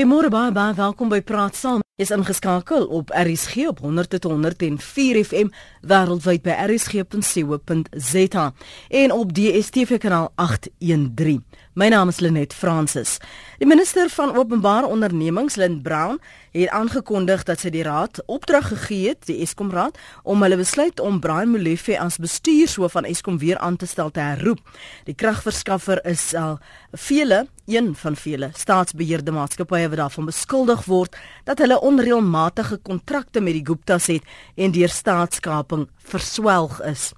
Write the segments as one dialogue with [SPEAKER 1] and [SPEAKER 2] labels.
[SPEAKER 1] Goeiemôre baie baie welkom by Praat Saam. Is ingeskakel op RSG op 100.104 FM wêreldwyd by rsg.co.za en op DStv kanaal 813. My naam is Lenet Fransis. Die minister van Openbare Ondernemings, Lind Brown, het aangekondig dat sy die raad opdrag gegee het, die Eskom Raad, om hulle besluit om Brian Molefe as bestuurshoof van Eskom weer aan te stel te herroep. Die kragverskaffer is al vele, een van vele staatsbeheerde maatskappye wat daarvan beskuldig word dat hulle onreëlmatige kontrakte met die Guptas het en deur staatskaping verswelg is.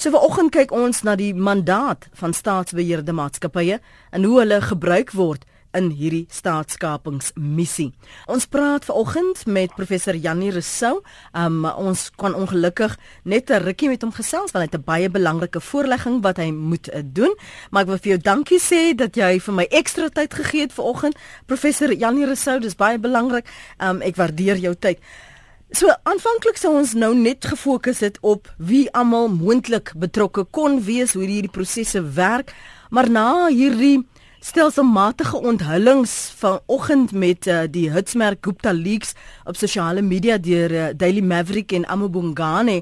[SPEAKER 1] So vanoggend kyk ons na die mandaat van staatsbeheerde maatskappye en hoe hulle gebruik word in hierdie staatskapingsmissie. Ons praat vanoggend met professor Janie Rousseau. Um ons kan ongelukkig net 'n rukkie met hom gesels want hy het 'n baie belangrike voorlegging wat hy moet uh, doen. Maar ek wil vir jou dankie sê dat jy vir my ekstra tyd gegee het vanoggend. Professor Janie Rousseau, dis baie belangrik. Um ek waardeer jou tyd. So aanvanklik sou ons nou net gefokus het op wie almal moontlik betrokke kon wees hoe hierdie prosesse werk, maar na hierdie stelselmatige onthullings vanoggend met uh, die Hitsmerk Gupta leaks op sosiale media deur uh, Daily Maverick en Amobongane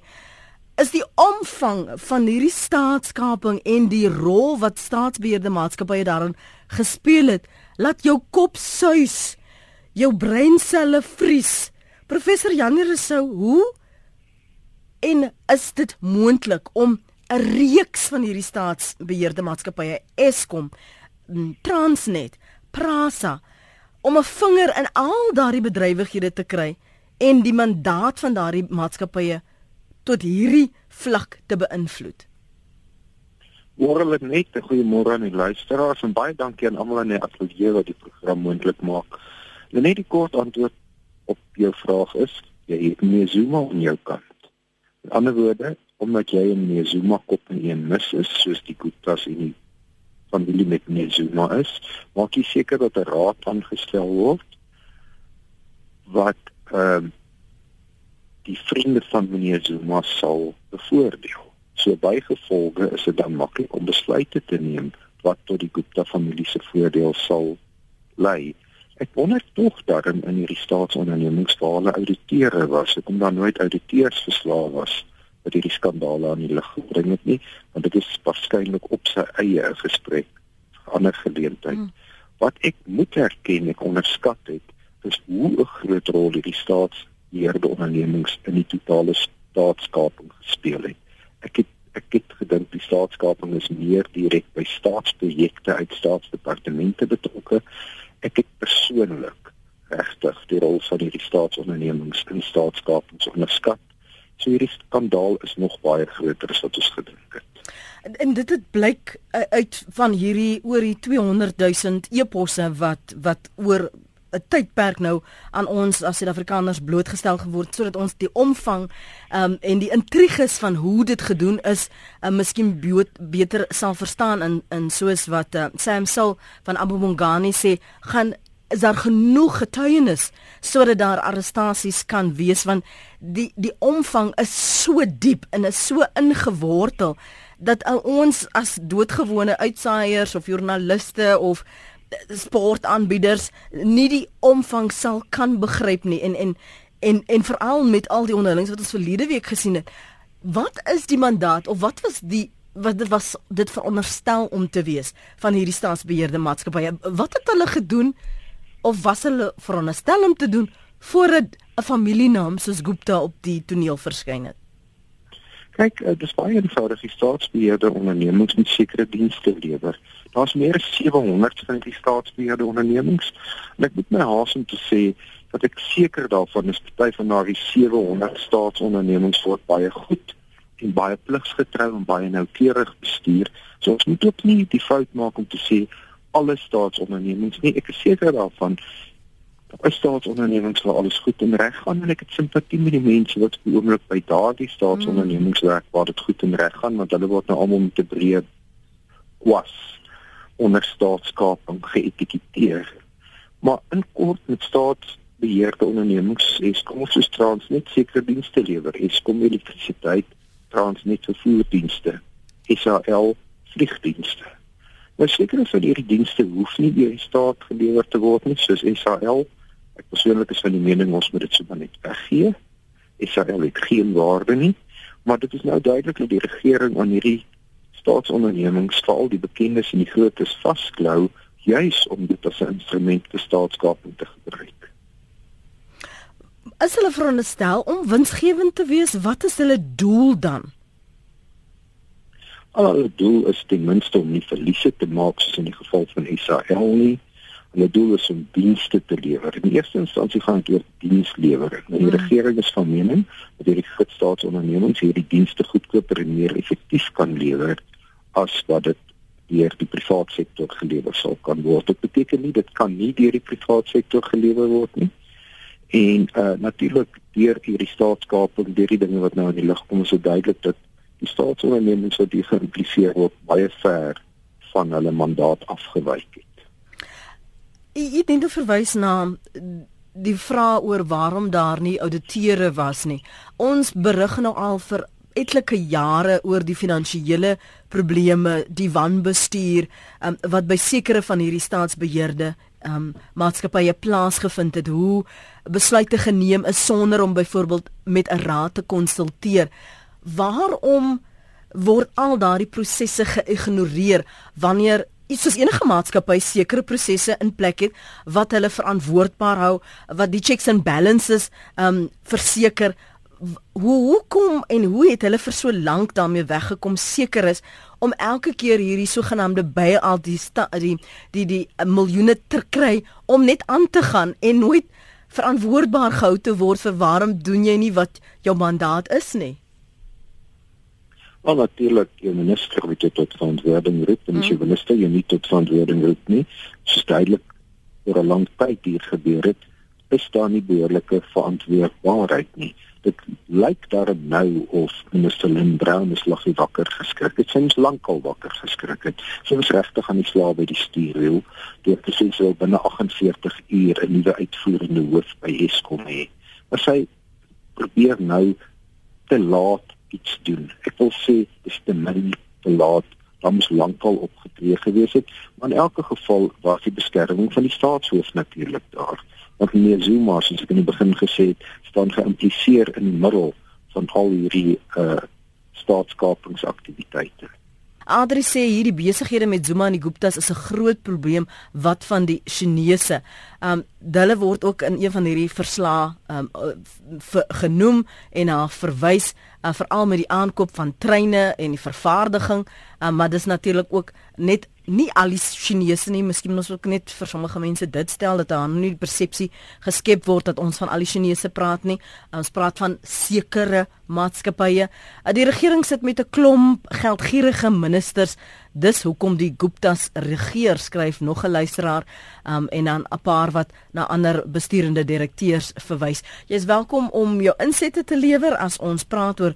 [SPEAKER 1] is die omvang van hierdie staatskaping en die rol wat staatsbeheerde maatskappye daarin gespeel het, laat jou kop suis, jou breinselle vries. Professor Janie Rousseau, hoe en is dit moontlik om 'n reeks van hierdie staatsbeheerde maatskappye Eskom, Transnet, Prasa om 'n vinger in al daardie bedrywighede te kry en die mandaat van daardie maatskappye tot hierdie vlak te beïnvloed?
[SPEAKER 2] Môre net net 'n goeie môre aan die luisteraars en baie dankie aan almal in die ateljee wat die program moontlik maak. Net die kort antwoord op jou vraag is, jy het nie Zuma aan jou kant. In ander woorde, omdat jy in Zuma kop en een mis is, soos die Gupta's en die familie met nie Zuma is, maak jy seker dat 'n raad aangestel word wat ehm uh, die vriende van meneer Zuma sal bevoordeel. So bygevolge is dit dan maklik om besluite te neem wat tot die Gupta familie se voordeel sal lei. Ek wonder tog daarin in hierdie staatsondernemings waar hulle ouditeure was, ek kom dan nooit ouditeurs verslae was wat hierdie skandale aan die lig gebring het nie, want dit is waarskynlik op sy eie gesprek ander geleentheid. Hmm. Wat ek moet erken ek onderskat het, is hoe 'n groot rol hierdie staatsbeheerde ondernemings in die totale staatskaping gespeel het. Ek het ek het gedink die staatskaping is meer direk by staatsprojekte uit staatsdepartemente betrokke ek het persoonlik regtig die rol van hierdie staatsondernemings in staatskapings onderskat. So hierdie skandaal is nog baie groter as wat ons gedink het.
[SPEAKER 1] En, en dit het blyk uh, uit van hierdie oor die 200 000 eposse wat wat oor 'n tydperk nou aan ons as Suid-Afrikaners blootgestel geword sodat ons die omvang um, en die intriges van hoe dit gedoen is, uh, miskien beter sal verstaan in in soos wat uh, Sam Sal van Abu Mongani sê, gaan is daar genoeg getuienis sodat daar arrestasies kan wees want die die omvang is so diep en is so ingewortel dat ons as doodgewone uitsaaiers of joernaliste of sportaanbieders nie die omvang sal kan begryp nie en en en en veral met al die onderlinge wat ons verlede week gesien het. Wat is die mandaat of wat was die wat dit was dit veronderstel om te wees van hierdie staatsbeheerde maatskappye? Wat het hulle gedoen of was hulle veronderstel om te doen voordat 'n familienaam soos Gupta op die toneel verskyn het?
[SPEAKER 2] Kyk, uh, dis baie eenvoudig. Die staatsbeheerde ondernemings moet sekere dienste lewer. Daar's meer as 700 van die staatsbeheerde ondernemings. En ek moet my haas om te sê dat ek seker daarvan is party van daardie 700 staatsondernemings word baie goed en baie pligsgetrou en baie noukeurig bestuur. So ons moet ook nie die fout maak om te sê alle staatsondernemings nie. Ek is seker daarvan Daar is staatsondernemings waar alles goed en reg gaan en ek het simpatie met die mense wat oomblik by daardie staatsondernemings werk waar dit goed en reg gaan want hulle word nou almal met 'n breë kwas onder staatskaping geetiketeer. Maar in kort met staatsbeheerde ondernemings is kom ons is Transnet sekere dienste lewer. Eskom elektrisiteit, Transnet vervoerdienste, SAL vliegdienste. Maar seker is dat hierdie dienste hoef nie deur die staat gelewer te word nie, soos SAL. Ek persoonlik is van die mening ons moet dit sommer net weggee. SAL het geen waarde nie, maar dit is nou duidelik dat die regering aan hierdie staatsondernemings, veral die bekendes en die grootes vasklou juis om dit as 'n instrument vir staatskaping te gebruik.
[SPEAKER 1] As hulle veronderstel om winsgewend te wees, wat is hulle doel dan?
[SPEAKER 2] Al hulle doel is ten minste om nie verliese te maak soos in die geval van Israel nie. Hulle doel is om dienste te lewer. In eerste instansie gaan dit oor dienslewering. Nou, die hmm. regering is van mening dat hierdie staatsondernemings hierdie dienste goedkoper en meer effektief kan lewer as wat dit deur die private sektor gelewer sal kan word. Dit beteken nie dit kan nie deur die private sektor gelewer word nie. En uh natuurlik deur hierdie staatskaping, deur die dinge wat nou in die lig kom, is dit duidelik dat staatsondernemings wat hier geïmpliseer word baie ver van hulle mandaat afgewyk het.
[SPEAKER 1] Jy dink dit verwys na die vraag oor waarom daar nie auditeure was nie. Ons berig nou al vir etlike jare oor die finansiële probleme, die wanbestuur um, wat by sekere van hierdie staatsbeheerde um, maatskappye plaasgevind het. Hoe besluite geneem is sonder om byvoorbeeld met 'n raad te konsulteer waarom word al daardie prosesse geïgnoreer wanneer iets soos enige maatskappy sekere prosesse in plek het wat hulle verantwoordbaar hou wat die checks and balances um verseker? Hoe hoe kom en hoe het hulle vir so lank daarmee weggekom seker is om elke keer hierdie sogenaamde by al die die die die uh, miljoene te kry om net aan te gaan en nooit verantwoordbaar gehou te word vir waarom doen jy nie wat jou mandaat is nie
[SPEAKER 2] Maar natuurlik, die minister moet dit tot verantwoording roep en die mm. minister jy nie tot verantwoording roep nie. Is duidelik oor 'n lang tyd hier gebeur het, is daar nie behoorlike verantwoordbaarheid nie. Dit lyk daar nou of minister Lynn Brown is lag wakker geskrik. Dit sins lankal wakker geskrik het. Sy was regtig aan die slaap by die stuurwiel deur te sê sy wil binne 48 uur 'n nuwe uitvoerende hoof by Eskom hê. Maar sy probeer nou te laat iets doen. Ek wil sê dis te min te laat. Dan moes lankal opgetree gewees het, maar in elke geval was die beskerming van die staatshoof natuurlik daar. Want meneer Zuma, soos ek in die begin gesê het, staan geïmpliseer in die middel van al hierdie uh staatskapingsaktiwiteite.
[SPEAKER 1] Adri sê hierdie besighede met Zuma en die Guptas is 'n groot probleem wat van die Chinese. Um hulle word ook in een van hierdie verslae um genoem en na verwys uh, veral met die aankoop van treine en die vervaardiging, uh, maar dis natuurlik ook net nie al die Chinese nie, miskien ons ook net vir sommige mense dit stel dat daar nie die persepsie geskep word dat ons van al die Chinese praat nie. Ons praat van sekere maatskappye. Die regering sit met 'n klomp geldgierige ministers. Dis hoekom die Guptas regeer, skryf nog 'n luisteraar, um, en dan 'n paar wat na ander besturende direkteurs verwys. Jy's welkom om jou insette te lewer as ons praat oor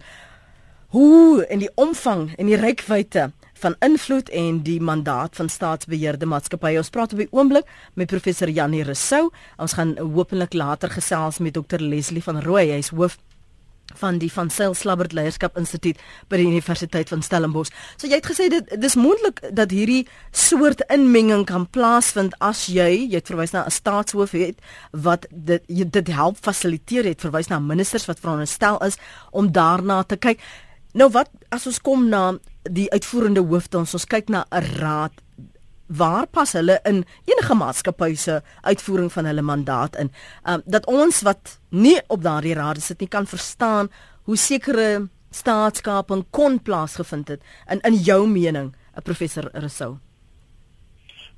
[SPEAKER 1] hoe en die omvang en die reikwyte van invloed en die mandaat van staatsbeheerde maatskappye. Ons praat op die oomblik met professor Janie Rousseau. Ons gaan hopelik later gesels met dokter Leslie van Rooi. Hy is hoof van die van Sail Slabbert Leierskap Instituut by die Universiteit van Stellenbosch. So jy het gesê dit dis moontlik dat hierdie soort inmenging kan plaasvind as jy jy het verwys na 'n staatshoof het wat dit dit help fasiliteer het verwys na ministers wat veronderstel is om daarna te kyk. Nou wat as ons kom na die uitvoerende hoofde ons ons kyk na 'n raad waar pas hulle in enige maatskappy se uitvoering van hulle mandaat in? Um, dat ons wat nie op daardie raad sit nie kan verstaan hoe sekere staatskaping kon plaasgevind het in in jou mening eh, professor Rousseau.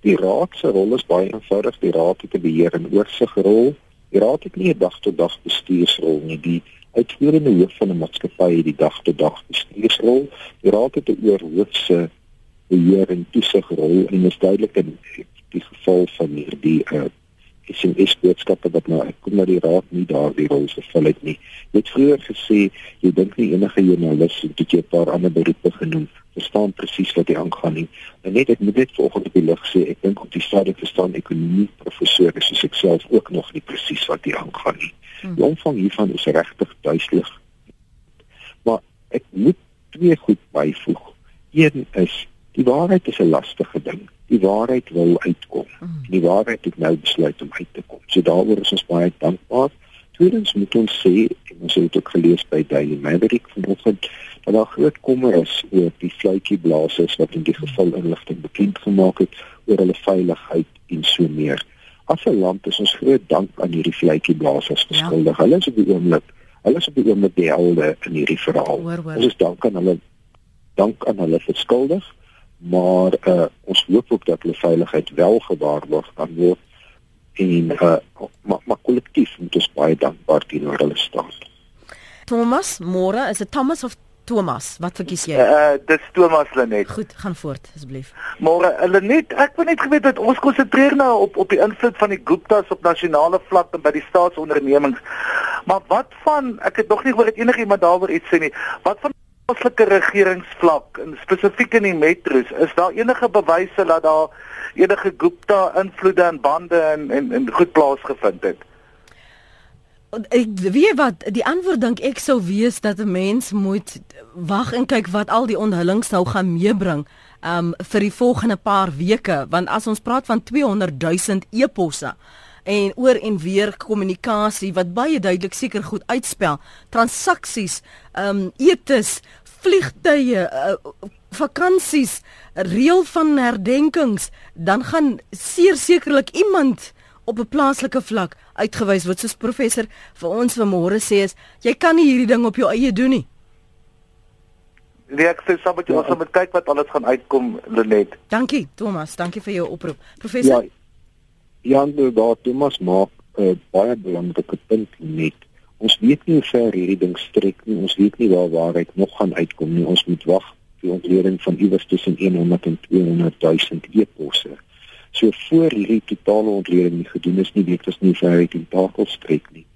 [SPEAKER 2] Die raad se rol is baie eenvoudig. Die raad het 'n beheer en oorsigrol. Die raad het nie 'n dag tot dag bestuursrol nie. Die uitvoerende hoof van 'n maatskappy het die dag tot dag bestuursrol. Die raad het 'n oorhoofse beheer en toesigrol en is duidelik in die geval van hierdie uh SMS boodskappe wat nou kom na die raad nie daardie rol vervul het nie. Jy het vroeër gesê jy dink nie enige joernalis het jy 'n paar ander beroepe genoem verstaan presies wat jy aangaan nie. En net ek moet net volgens die lig sê ek dink op die stadium verstaan ekonomie professor is ek self ook nog nie presies wat jy aangaan nie. Hmm. Die omvang hiervan is regtig duiselig. Maar ek moet twee goed byvoeg. Een is die waarheid is 'n lastige ding. die waarheid wou uitkom. Mm. Die waarheid het nou besluit om uit te kom. So daaroor is ons baie dankbaar. Tweedens moet ons sê, en ons het ook gelees by Daily Maverick vanoggend, dat daar groot kommer is oor die fluitjie blaasers wat in die geval inligting bekend gemaak het oor hulle veiligheid en so meer. As 'n land is ons groot dank aan hierdie fluitjie blaasers beskuldig. Ja. Hulle is op die oomblik, hulle is op die oomblik die helde in hierdie verhaal. Hoor, hoor. Ons is dank aan hulle dank aan hulle verskuldig, maar uh, ons hoop ook dat hulle veiligheid wel gewaarborg kan word en uh, maar, maar kollektief moet ons baie dankbaar teenoor hulle staan.
[SPEAKER 1] Thomas, môre is dit Thomas of Thomas, wat verkies jy?
[SPEAKER 3] Uh dis Thomas Lenet.
[SPEAKER 1] Goed, gaan voort asseblief.
[SPEAKER 3] Môre, Lenet, ek wil net geweet dat ons konsentreer nou op op die invloed van die Guptas op nasionale vlak en by die staatsondernemings. Maar wat van ek het nog nie hoor dat enigiemand daaroor iets sê nie. Wat van plaaslike regeringsvlak en spesifiek in die metros, is daar enige bewyse dat daar enige Gupta invloede en bande en en, en goed plaasgevind het.
[SPEAKER 1] Ek weet wat die antwoord dink ek sou wees dat 'n mens moet wag en kyk wat al die onthullings nou gaan meebring um vir die volgende paar weke. Want as ons praat van 200 000 e-posse en oor en weer kommunikasie wat baie duidelik seker goed uitspel transaksies um etes vliegtye uh, vakansies reël van herdenkings, dan gaan seer sekerlik iemand op 'n plaaslike vlak uitgewys word soos professor vir ons vanmôre sê is jy kan nie hierdie ding op jou eie doen nie.
[SPEAKER 3] Nee, ek sê sommer jy moet kyk wat alles gaan uitkom Lenet.
[SPEAKER 1] Dankie Thomas, dankie vir jou oproep. Professor Ja,
[SPEAKER 2] Jan de Waard Thomas maak 'n uh, baie belangrike punt net. Ons weet nie hoe ver hierdie ding strek nie. Ons weet nie waar waarheid nog gaan uitkom nie. Ons moet wag die ontleding van iewers tussen 100 en 200 000 e-posse. So voor hierdie totale ontleding nie gedoen is nie, weet ons nie vir hy die takel strek nie.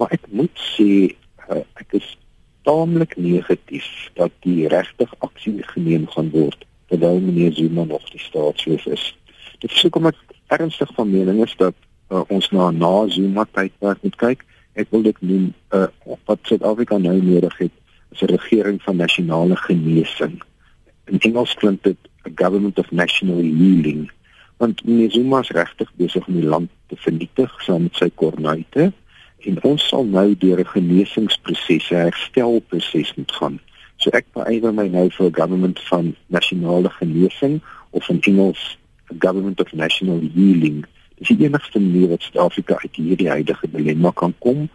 [SPEAKER 2] Maar ek moet sê uh, ek is taamlik negatief dat die regtig aksie geneem gaan word terwyl meneer Zuma nog die staatshoof is. Dit is hoekom ek ernstig van mening is dat uh, ons na na Zuma tydperk moet kyk. Ek wil dit noem uh, wat Suid-Afrika nou nodig het is 'n regering van nasionale genesing. In Engels klink dit a government of national healing. Want Zuma is regtig besig om die land te vernietig saam met sy kornuite en ons sal nou deur 'n genesingsproses, 'n herstelproses moet gaan. So ek beywer my nou vir 'n government van nasionale genesing of in Engels a government of national healing. Dis die enigste manier wat Suid-Afrika uit hierdie huidige dilemma kan kom.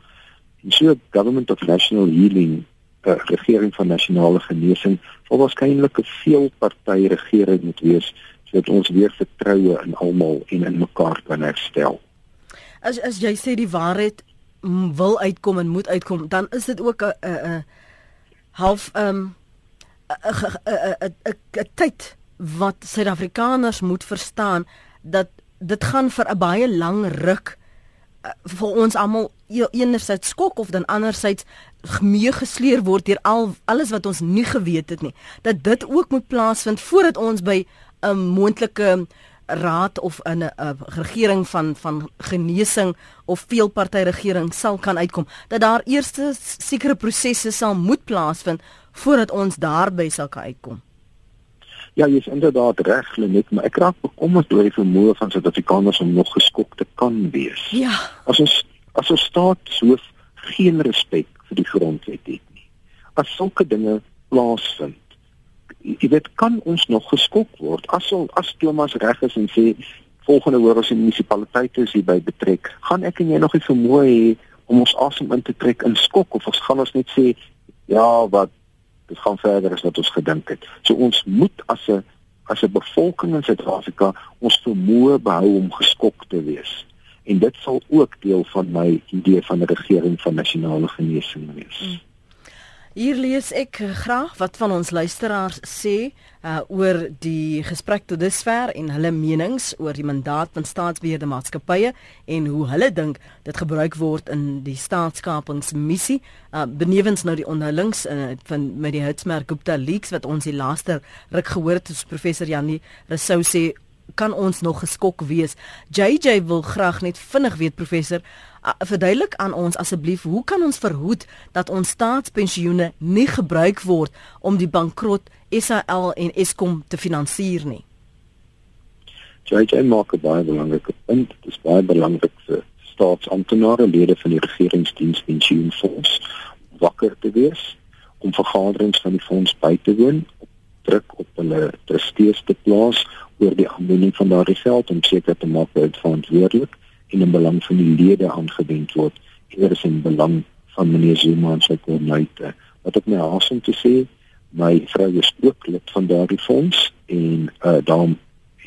[SPEAKER 2] En so 'n government of national healing 'n regering van nasionale genesing sal waarskynlik 'n veelparty regering moet wees sodat ons weer vertroue in almal en in mekaar kan herstel.
[SPEAKER 1] As as jy sê die waarheid wil uitkom en moet uitkom, dan is dit ook 'n 'n 'n half ehm 'n 'n tyd wat Suid-Afrikaners moet verstaan dat dit gaan vir 'n baie lang ruk uh, vir ons almal e-, enerzijds skok of dan anderzijds meegesleer word deur al alles wat ons nie geweet het nie dat dit ook moet plaasvind voordat ons by 'n moontlike raad of 'n 'n regering van van genesing of veelparty regering sal kan uitkom dat daar eerste sekere prosesse sal moet plaasvind voordat ons daarby sal kan uitkom
[SPEAKER 2] Ja, jy is inderdaad reg, Lenet, maar ek raak bekommerd oor die vermoë van Suid-Afrikaners om nog geskok te kan wees.
[SPEAKER 1] Ja.
[SPEAKER 2] As ons as ons staat so geen respek vir die grondwet het nie. As sulke dinge plaasvind, jy weet kan ons nog geskok word as al as Thomas reg is en sê volgende hoor ons die munisipaliteite is hierby betrek, gaan ek en jy nog nie vermoë hê om ons asem in te trek in skok of ons gaan ons net sê ja, wat dit gaan verder as wat ons gedink het. So ons moet as 'n as 'n bevolking in Suid-Afrika ons vermoë behou om geskok te wees en dit sal ook deel van my idee van 'n regering van nasionale genesing wees. Mm.
[SPEAKER 1] Hier lees ek graag wat van ons luisteraars sê uh, oor die gesprek tot dusver en hulle menings oor die mandaat van staatsbeheerde maatskappye en hoe hulle dink dit gebruik word in die staatskapingsmissie. Uh, benewens nou die onderlings uh, van met die Hertzmerk Gupta leaks wat ons die laaste ruk gehoor het, soos professor Janie Rousseau sê kan ons nog geskok wees. JJ wil graag net vinnig weet professor, verduidelik aan ons asseblief, hoe kan ons verhoed dat ons staatspensioene nie gebruik word om die bankrot SAL en Eskom te finansier nie?
[SPEAKER 2] JJ maak 'n baie belangrike punt. Dit is baie belangrik vir staatsamptenare, lede van die regeringsdiens en pensioenfonds wakker te wees om vergaderings van die fonds by te woon, druk op hulle trustees te plaas oor die aanwending van daardie geld om seker te maak dat dit verantwoordelik en in belang van die lede aangewend word eerder as in belang van meneer Zuma en sy koördineite. Wat ek my haas om te sê, my vrou is ook lid van daardie fonds en uh daarom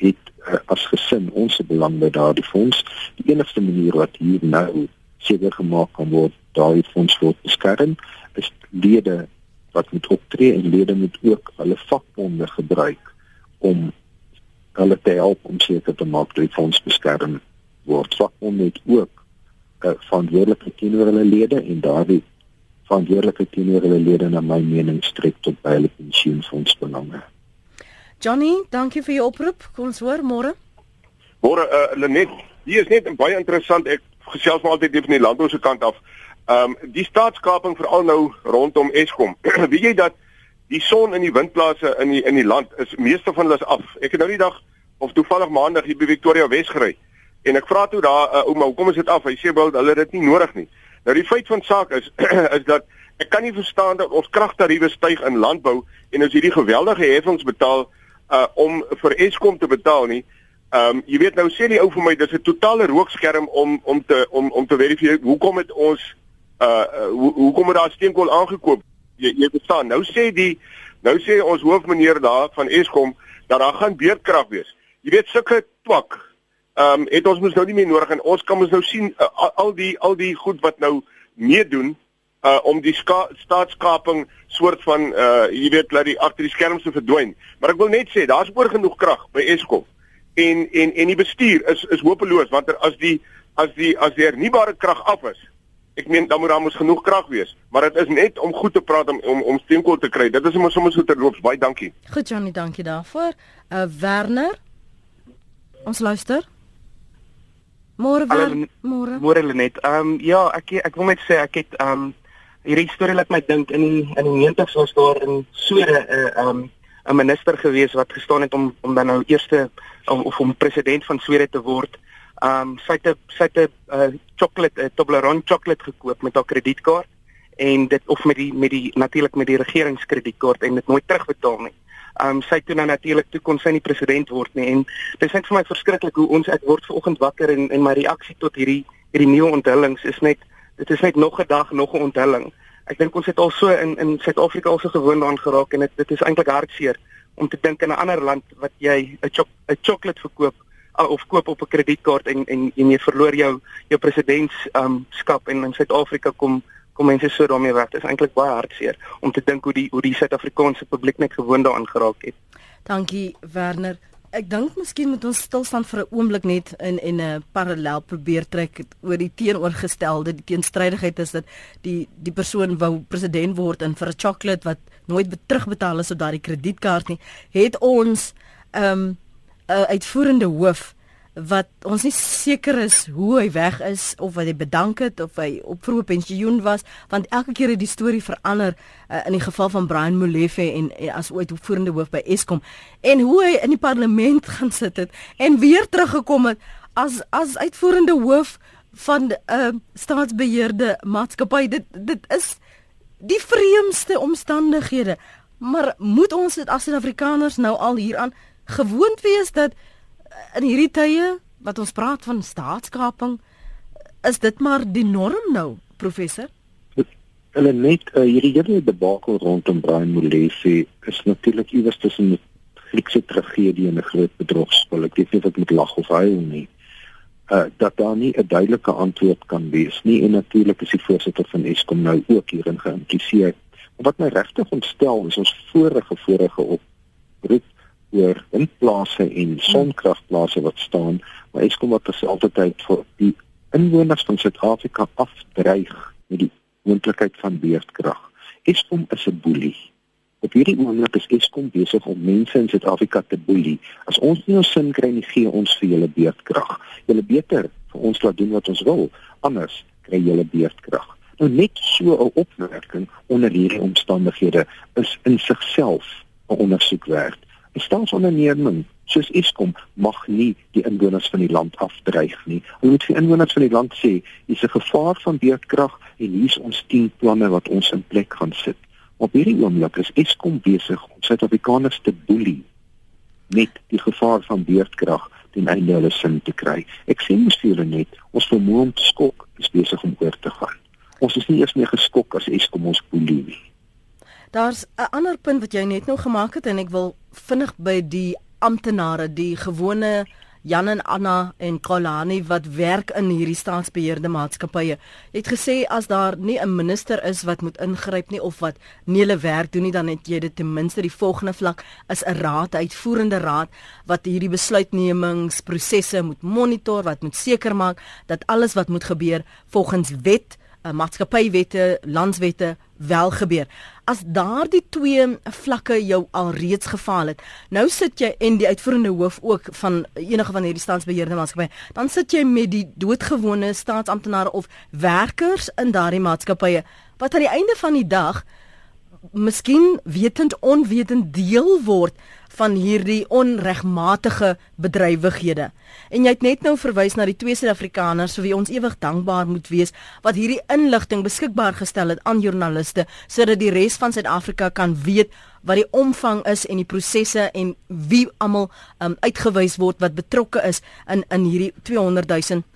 [SPEAKER 2] het uh, as gesin ons belang by daardie fonds. Die enigste manier wat hier nou seker gemaak kan word daardie fonds word beskerm is lede wat moet optree en lede moet ook hulle vakbonde gebruik om hulle te help om seker te maak dat die fonds beskerm word. Vakbonde het ook 'n uh, verantwoordelikheid teenoor hulle lede en daardie verantwoordelikheid teenoor hulle lede na my mening strek tot by hulle pensioenfonds belange.
[SPEAKER 1] Johnny, dankie vir jou oproep. Kom ons hoor môre.
[SPEAKER 4] Môre uh, Lenet, hier is net baie interessant. Ek gesels maar altyd van die landbou se kant af. Ehm um, die staatskaping veral nou rondom Eskom. Weet jy dat die son in die windplase in die in die land is meeste van hulle is af. Ek het nou die dag of toevallig maandag hier by Victoria Wes gery en ek vra toe daar uh, ouma, hoekom is dit af? Hy sê wel hulle het dit nie nodig nie. Nou die feit van saak is is dat ek kan nie verstaan dat ons kragtariewe styg in landbou en ons hierdie geweldige heffings betaal uh om vir Eskom te betaal nie. Ehm um, jy weet nou sê die ou vir my dis 'n totale rookskerm om om te om om te verifieer hoekom het ons uh, hoe hoekom het daar steenkool aangekoop? jy jy verstaan. Nou sê die nou sê ons hoofmeneer daar van Eskom dat daar gaan beerdkrag wees. Jy weet sulke twak. Ehm um, het ons mos nou nie meer nodig en ons kan ons nou sien uh, al die al die goed wat nou meedoen uh om die staatskaping soort van uh jy weet dat die agter die skerms te verdwyn. Maar ek wil net sê daar's oor genoeg krag by Eskom. En en en die bestuur is is hopeloos want as die as die as die hernubare krag af is, ek meen dan moet daar mos genoeg krag wees, maar dit is net om goed te praat om om, om steenkool te kry. Dit is sommer sommer so terloops. Baie dankie.
[SPEAKER 1] Goed Johnny, dankie daarvoor. Uh Werner. Ons luister. Môre môre.
[SPEAKER 5] Môre Lenet. Ehm um, ja, ek ek wil net sê ek het ehm um, hierdie storie laat my dink in die in die 90's was daar in Swede 'n uh, ehm um, 'n minister gewees wat gestaan het om om dan nou eerste of, of om president van Swede te word um sy het sy het 'n uh, chocolate 'n Toblerone chocolate gekoop met haar kredietkaart en dit of met die met die natuurlik met die regeringskredietkaart en dit nooit terugbetaal nie. Um sy toe nou natuurlik toe kon sy nie president word nie en dit is net vir my verskriklik hoe ons ek word vanoggend wakker en en my reaksie tot hierdie hierdie nuwe onthullings is net dit is net nog 'n dag nog 'n onthulling. Ek dink ons het al so in in Suid-Afrika al so gewoond aan geraak en dit dit is eintlik hartseer om te dink in 'n ander land wat jy 'n cho 'n chocolate verkoop of koop op 'n kredietkaart en en en jy verloor jou jou presidentskap um, en in Suid-Afrika kom kom mense so daarmee weg. Dit is eintlik baie hartseer om te dink hoe die hoe die Suid-Afrikaanse publiek net gewoond daaraan geraak het.
[SPEAKER 1] Dankie Werner. Ek dink miskien moet ons stil staan vir 'n oomblik net in en 'n parallel probeer trek oor die teenoorgestelde, die teenstrydigheid is dat die die persoon wou president word en vir 'n chocolate wat nooit terugbetaal is op daardie kredietkaart nie, het ons ehm um, 'n uh, uitvoerende hoof wat ons nie seker is hoe hy weg is of wat hy bedank het of hy op vroeë pensioen was want elke keer het die storie verander uh, in die geval van Brian Molefe en, en as ooit uitvoerende hoof by Eskom. En hoe hy in die parlement gaan sit het en weer teruggekom het as as uitvoerende hoof van 'n uh, staatsbeheerde maatskappy. Dit dit is die vreemdste omstandighede. Maar moet ons dit as Suid-Afrikaners nou al hieraan gewoond wees dat in hierdie tye wat ons praat van staatskaping is dit maar die norm nou professor?
[SPEAKER 2] Hulle net uh, hierdie hele debakel rondom Brian Molefe is natuurlik iewers tussen 'n Griekse tragedie en 'n groot bedrogspel ek weet nie of ek moet lag of huil nie. Uh, dat daar nie 'n duidelike antwoord kan wees nie en natuurlik is die voorsitter van Eskom nou ook hierin geïmpliseer. Wat my regtig ontstel is ons vorige vorige oproep oor windplase en sonkragplase wat staan, maar Eskom wat terselfdertyd vir die inwoners van Suid-Afrika afdreig met die moontlikheid van beerdkrag. Eskom is 'n boelie. Op hierdie oomblik is Eskom besig om mense in Suid-Afrika te boelie. As ons nie ons sin kry nie, gee ons vir julle beerdkrag. Julle beter vir ons laat doen wat ons wil, anders kry julle beerdkrag. Nou net so 'n opmerking onder hierdie omstandighede is in sigself 'n ondersoek werd. Die staatsonderneming soos Eskom mag nie die inwoners van die land afdreig nie. Hulle moet vir inwoners van die land sê, dis 'n gevaar van beurtkrag en hier's ons 10 planne wat ons in plek gaan sit. Op hierdie oomblik is Eskom besig om Suid-Afrikaners te boelie met die gevaar van beurtkrag ten einde hulle sin te kry. Ek sê mos vir julle net, ons vermoë om skok is besig om oor te gaan. Ons is nie eers meer geskok as Eskom ons boelie nie.
[SPEAKER 1] Daar's 'n ander punt wat jy net nou gemaak het en ek wil vinnig by die amptenare, die gewone Jan en Anna en Kolani wat werk in hierdie staatsbeheerde maatskappye. Jy het gesê as daar nie 'n minister is wat moet ingryp nie of wat nie hulle werk doen nie, dan het jy dit ten minste die volgende vlak is 'n raad, 'n uitvoerende raad wat hierdie besluitnemingsprosesse moet monitor, wat moet seker maak dat alles wat moet gebeur volgens wet, uh, maatskappywette, landswette wel gebeur. As daardie twee vlakke jou alreeds gefaal het, nou sit jy en die uitvoerende hoof ook van enige van hierdie staatsbeheerde maatskappye, dan sit jy met die doodgewone staatsamptenare of werkers in daardie maatskappye wat aan die einde van die dag miskien wetend onwetend deel word van hierdie onregmatige bedrywighede. En jy het net nou verwys na die twee Suid-Afrikaners vir wie ons ewig dankbaar moet wees wat hierdie inligting beskikbaar gestel het aan joernaliste sodat die res van Suid-Afrika kan weet wat die omvang is en die prosesse en wie almal um, uitgewys word wat betrokke is in in hierdie 200 000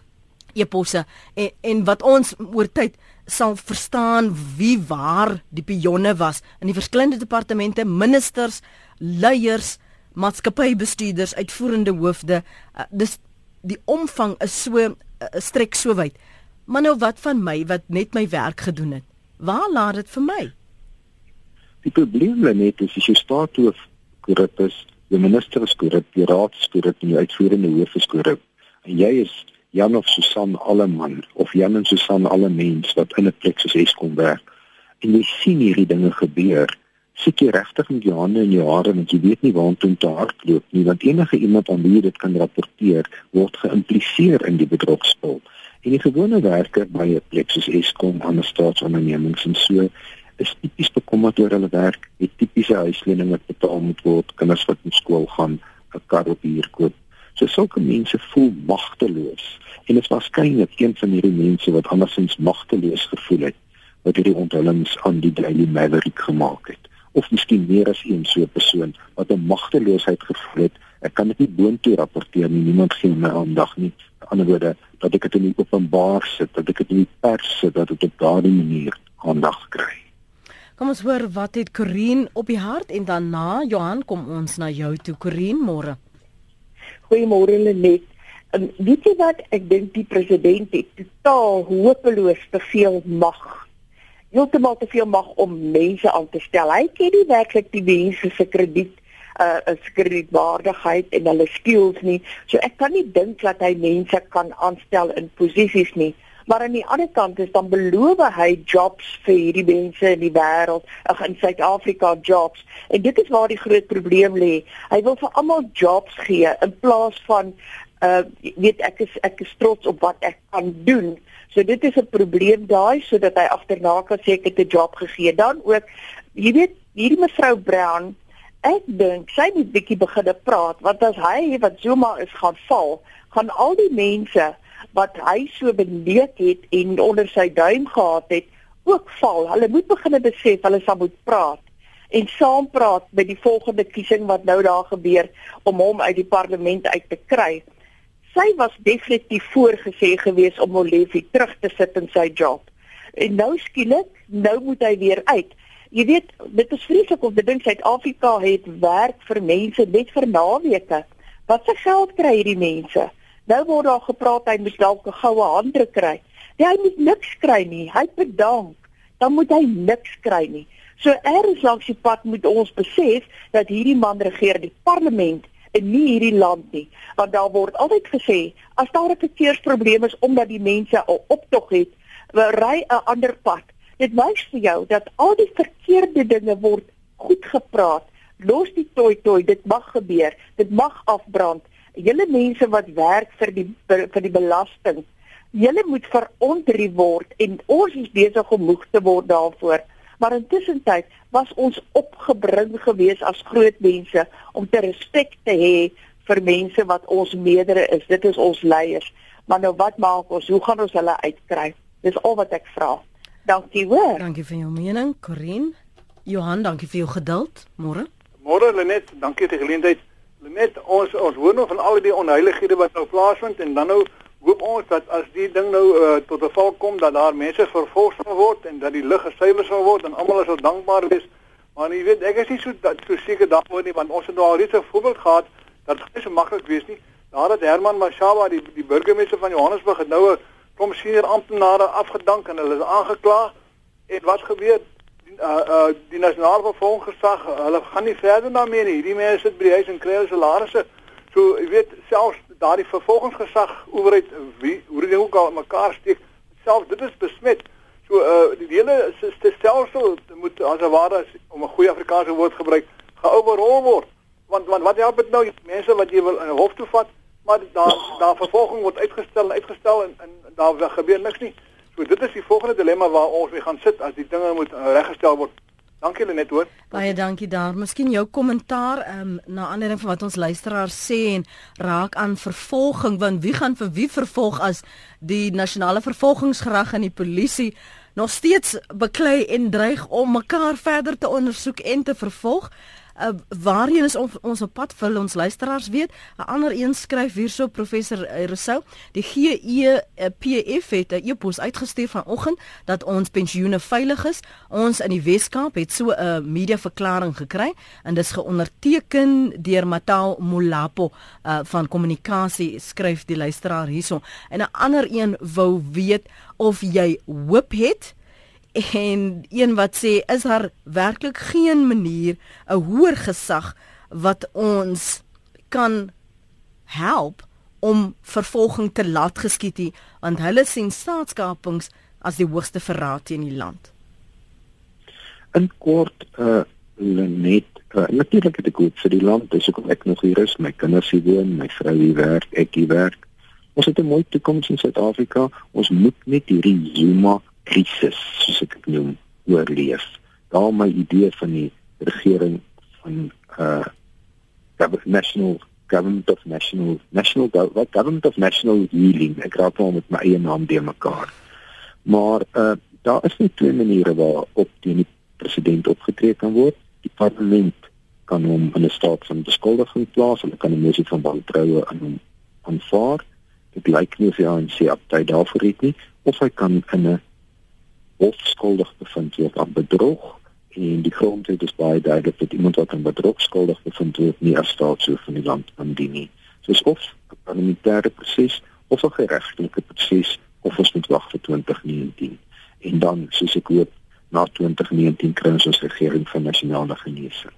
[SPEAKER 1] eposse en en wat ons oor tyd sal verstaan wie waar die pionne was in die verskillende departemente, ministers, leiers, maatskappybestuurders, uitvoerende hoofde. Uh, dis die omvang is so uh, strek so wyd. Maar nou wat van my wat net my werk gedoen het? Waar laat dit vir my?
[SPEAKER 2] Die probleem lê net is as jy staat toe korrup is, die minister is korrup, die raad is korrup en die uitvoerende hoof is korrup. En jy is Jan of Susan Alleman of Jan en Susan Allemens wat in 'n plek soos Eskom werk. En jy sien hierdie dinge gebeur sit jy regtig met jou hande in jou hare want jy weet nie waartoe om te hardloop nie want enige iemand aan wie dit kan rapporteer word geïmpliseer in die bedrogspel. En die gewone werker by 'n plek soos Eskom aan 'n staatsonderneming en so is tipies bekommerd oor hulle werk, die tipiese huislening wat betaal moet word, kinders wat moet skool gaan, 'n kar op huur koop. So sulke mense voel magteloos. En dit is waarskynlik een van hierdie mense wat andersins magteloos gevoel het wat hierdie onthullings aan die Daily Maverick gemaak het of miskien meer as een so 'n persoon wat 'n magteloosheid gevoel het. Ek kan dit nie boontoe rapporteer nie. Niemand gee my aandag nie. Aan die ander woorde dat ek dit in openbaar sit, dat ek dit in die pers sit, dat dit op daardie manier aandag kry.
[SPEAKER 1] Kom ons hoor wat het Corin op die hart en dan na Johan kom ons na jou toe Corin môre.
[SPEAKER 6] Goeiemôre Lenet. En weet jy wat ek dink die president het totaal hopeloos te veel mag heeltemal te veel mag om mense aan te stel. Hy ken nie werklik die mense se krediet uh is kredietwaardigheid en hulle skills nie. So ek kan nie dink dat hy mense kan aanstel in posisies nie. Maar aan die ander kant is dan beloof hy jobs vir hierdie mense in die wêreld, ag in Suid-Afrika jobs. En dit is waar die groot probleem lê. Hy wil vir almal jobs gee in plaas van uh weet ek is ek is trots op wat ek kan doen. So dit is 'n probleem daai sodat hy agterna kan sê ek het 'n job gegee. Dan ook jy weet hierdie mevrou Brown, ek dink sy moet bietjie begin praat want as hy wat Zuma is gaan val, gaan al die mense wat hy so beleek het en onder sy duim gehad het, ook val. Hulle moet begin besef hulle sal moet praat en saam praat by die volgende kiesing wat nou daar gebeur om hom uit die parlement uit te kry sy was definitief voorgesê gewees om Molefe terug te sit in sy job. En nou skielik, nou moet hy weer uit. Jy weet, dit is vreeslik om te dink Suid-Afrika het werk vir mense net vir naweke. Wat se geld kry hierdie mense? Nou word daar gepraat hy moet dalk 'n goue handdruk kry. Nee, hy moet niks kry nie. Hy bedank. Dan moet hy niks kry nie. So eers langs die pad moet ons besef dat hierdie man regeer die parlement en nie hierdie land nie want daar word altyd gesê as daar 'n verkeersprobleem is omdat die mense al optog het ry 'n ander pad dit wys vir jou dat al die verkeerde dinge word goed gepraat los die toi toi dit mag gebeur dit mag afbrand julle mense wat werk vir die vir die belasting julle moet verontrie word en ons is besig om moeg te word daarvoor maar intussen was ons opgebring gewees as groot mense om te respek te hê vir mense wat ons meerdere is. Dit is ons leiers. Maar nou wat maak ons? Hoe gaan ons hulle uitkry? Dis al wat ek vra. Dankie hoor.
[SPEAKER 1] Dankie vir jou mening, Corin. Johan, dankie vir jou geduld. Môre.
[SPEAKER 7] Môre Lenet, dankie vir die geleentheid. Lenet, ons ons hoor nog van al die onheilighede wat nou plaasvind en dan nou hoop ons dat as die ding nou uh, tot 'n val kom dat daar mense vervolg sal word en dat die lig gesuiwer sal word en almal sal dankbaar wees. Maar jy weet, ek is nie so dat so seker daaroor nie want ons het nou al reeds 'n voorbeeld gehad dat dit so maklik wees nie. Nadat Herman Mashaba die die burgemeester van Johannesburg het nou 'n klomp senior amptenare afgedank en hulle is aangekla. En wat gebeur? Uh uh die nasionale vervolgingsgesag, hulle gaan nie verder daarmee nie. Hierdie mense sit by die huis en kry hulle salarisse. So, jy weet, selfs daardie vervolgingsgesag owerheid wie hoe dit ook al mekaar steek, selfs dit is besmet. So uh die hele stelsel moet as 'n ware om 'n goeie Afrikaanse woord gebruik, geoverrol word. Want want wat help dit nou mense wat jy wil in 'n hof toe vat, maar daar daar vervolging word uitgestel en uitgestel en, en daar gebeur niks nie. So dit is die volgende dilemma waar ons mee gaan sit as die dinge moet uh, reggestel word. Dankie Lenet hoor.
[SPEAKER 1] Baie dankie daar. Miskien jou kommentaar um, na aanleiding van wat ons luisteraars sê en raak aan vervolging want wie gaan vir wie vervolg as die nasionale vervolgingsgerag en die polisie nog steeds beklei en dreig om mekaar verder te ondersoek en te vervolg? Uh, waarheen is ons ons op pad vir ons luisteraars weet. 'n ander een skryf hierso professor uh, Rousseau die GEPF het 'n e-pos uitgestuur vanoggend dat ons pensioene veilig is. Ons in die Weskaap het so 'n media verklaring gekry en dis geonderteken deur Matao Molapo uh, van kommunikasie skryf die luisteraar hierso. En 'n ander een wou weet of jy hoop het en een wat sê is daar werklik geen manier 'n hoër gesag wat ons kan help om vervolging te laat geskied nie want hulle sien staatskapings as die hoogste verraad teen die land.
[SPEAKER 2] In kort uh net uh, natuurlik het ek goed vir die land, dis hoekom ek nog hier is, my kinders hier woon, my vrou hier werk, ek hier werk. Ons het 'n mooi toekoms in Suid-Afrika. Ons moet net hierdie Zuma krisis soos ek dit noem oorleef. Daar my idee van die regering van uh national government of national national what government of national healing ek raak hom met my eie naam deur mekaar. Maar uh daar is nie twee maniere waarop die president opgetree kan word. Die parlement kan hom in 'n staat van beskuldiging plaas, hulle kan 'n mosie van wantroue aan hom aanvaar. Dit lyk nie of hy aan sy aptyd daarvoor het nie of hy kan in 'n hof skuldig bevind word aan bedrog en die grondwet is baie duidelik dat iemand wat aan bedrog skuldig bevind word nie as staatshoof van die land kan dien nie. Soos of 'n parlementêre proses of 'n geregtelike proses of ons moet wag vir 2019 en dan soos ek hoop na 2019 kry ons regering van nasionale genesing.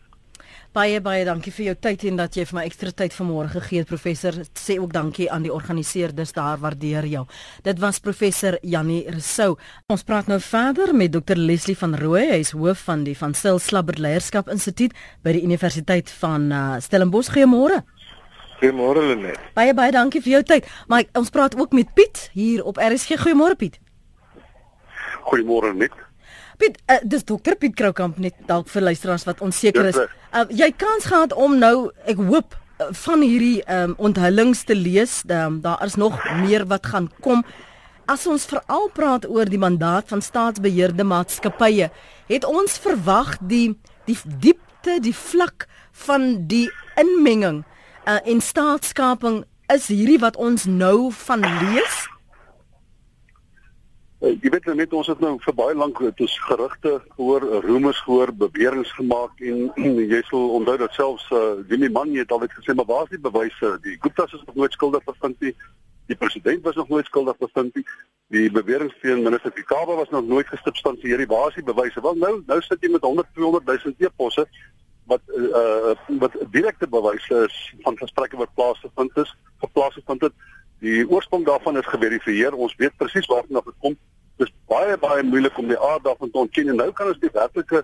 [SPEAKER 1] Baie baie dankie vir jou tyd en dat jy vir my ekstra tyd vanmôre gegee het professor. Sê ook dankie aan die organiseerders daar, waardeer jou. Dit was professor Jannie Rousseau. Ons praat nou verder met Dr Leslie van Rooi, hy is hoof van die Van Sil Slabber Leierskap Instituut by die Universiteit van uh, Stellenbosch. Goeiemôre.
[SPEAKER 8] Goeiemôre Lenet.
[SPEAKER 1] Baie baie dankie vir jou tyd. Maar ons praat ook met Piet hier op RSG. Goeiemôre Piet.
[SPEAKER 8] Goeiemôre Nick.
[SPEAKER 1] Piet, uh, dis dokter Piet Kroukamp net dalk vir luisteraars wat onseker is. Uh, jy kans gehad om nou, ek hoop uh, van hierdie um, onthullings te lees. Um, daar is nog meer wat gaan kom. As ons veral praat oor die mandaat van staatsbeheerde maatskappye, het ons verwag die die diepte, die vlak van die inmenging uh, en staatskaping is hierdie wat ons nou van lees.
[SPEAKER 8] Uh, jy weet net ons het nou vir baie lank het ons gerugte gehoor, roemers gehoor, beweringe gemaak en jy sal onthou dat selfs uh, Jimmy Mann het altyd gesê maar waar is die bewyse? Die Gupta's is nog nooit skuldig bevind nie. Die president was nog nooit skuldig bevind nie. Die beweringe teen minister Fikaba was nog nooit gesubstansieer nie. Waar is die bewyse? Wel nou nou sit jy met 100 200 000 e-posse wat uh wat direkte bewyse is van gesprekke wat plaasgevind is, geplaas gevind het. Die oorsprong daarvan is geverifieer. Ons weet presies waar dit na gekom het dis baie baie moeilik om die aard daarvan te ontken. En nou kan ons die werklike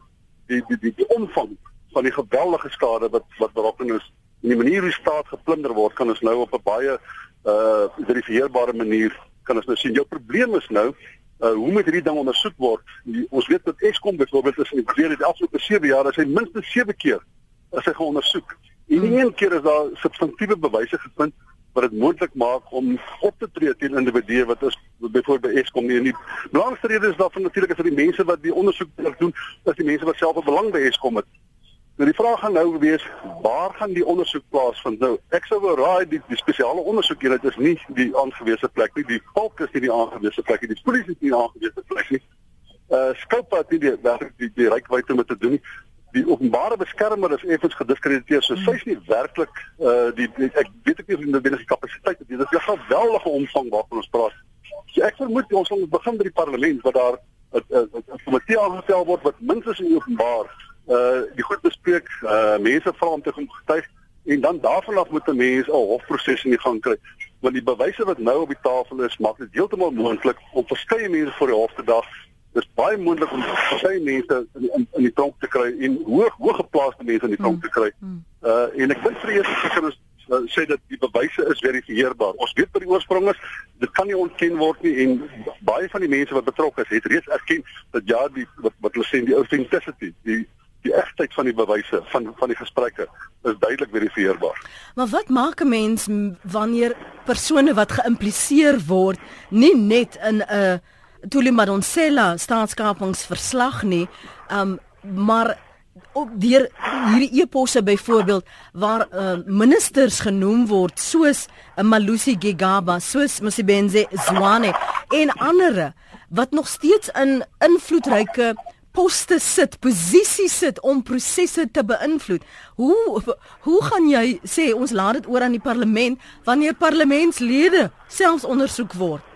[SPEAKER 8] die die die, die omvang van die geweldige skade wat wat berokken is. En die manier hoe staat geplunder word kan ons nou op 'n baie uh verifieerbare manier kan ons nou sien. Jou probleem is nou uh hoe moet hierdie ding ondersoek word? Die, ons weet dat Eskom byvoorbeeld is in die verlede die afgelope 7 jaar as hy minstens 7 keer as hy geondersoek. En nie een keer is daar substantiëre bewyse gevind wat dit moontlik maak om op te tree teen individue wat is byvoorbeeld by Eskom nie. Die belangrikste rede is daarvan natuurlik is dat die mense wat die ondersoek doen, is die mense wat self 'n belang by Eskom het. Nou die vraag gaan nou wees, waar gaan die ondersoek plaasvind? Nou, ek sou wou raai die, die spesiale ondersoekeenheid is nie die aangewese plek nie. Die volk is nie die aangewese plek nie. Die polisie is nie die aangewese plek nie. Uh skulp wat die die die, die, die rykwyte moet doen nie die openbare beskermer is effens gediskrediteer so sy's nie werklik uh die, die ek weet ek nie of binne die kapasiteit het dit is 'n geweldige omvang waarvan ons praat. So ek vermoed ons moet begin by die parlement waar daar 'n komitee aangestel word wat minstens in openbaar uh die goed bespreek uh mense vra om te getuig en dan daarvan af moet 'n mens 'n hofproses in gang kry. Want die bewyse wat nou op die tafel is maak dit heeltemal moontlik om verskeie mense voor die hof te daag dis baie moontlik om baie mense in die, in, in die tronk te kry en hoog hoog geplaaste mense in die tronk te kry. Hmm. Uh en ek dink vir eers seker is uh, sê dat die bewyse is verifieerbaar. Ons weet by die oorsprong is dit kan nie ontken word nie en baie van die mense wat betrokke is het reeds erken dat ja die wat wat hulle sê die authenticity die die egtheid van die bewyse van van die gesprekke is duidelik verifieerbaar.
[SPEAKER 1] Maar wat maak 'n mens wanneer persone wat geïmpliseer word nie net in 'n uh, Tuli Madonsela staatskapingsverslag nie. Um maar op deur hierdie eposse byvoorbeeld waar uh, ministers genoem word soos uh, Malusi Gigaba, soos Msibenze Zwane en ander wat nog steeds in invloedryke poste sit, posisies sit om prosesse te beïnvloed. Hoe hoe gaan jy sê ons laat dit oor aan die parlement wanneer parlementslede selfs ondersoek word?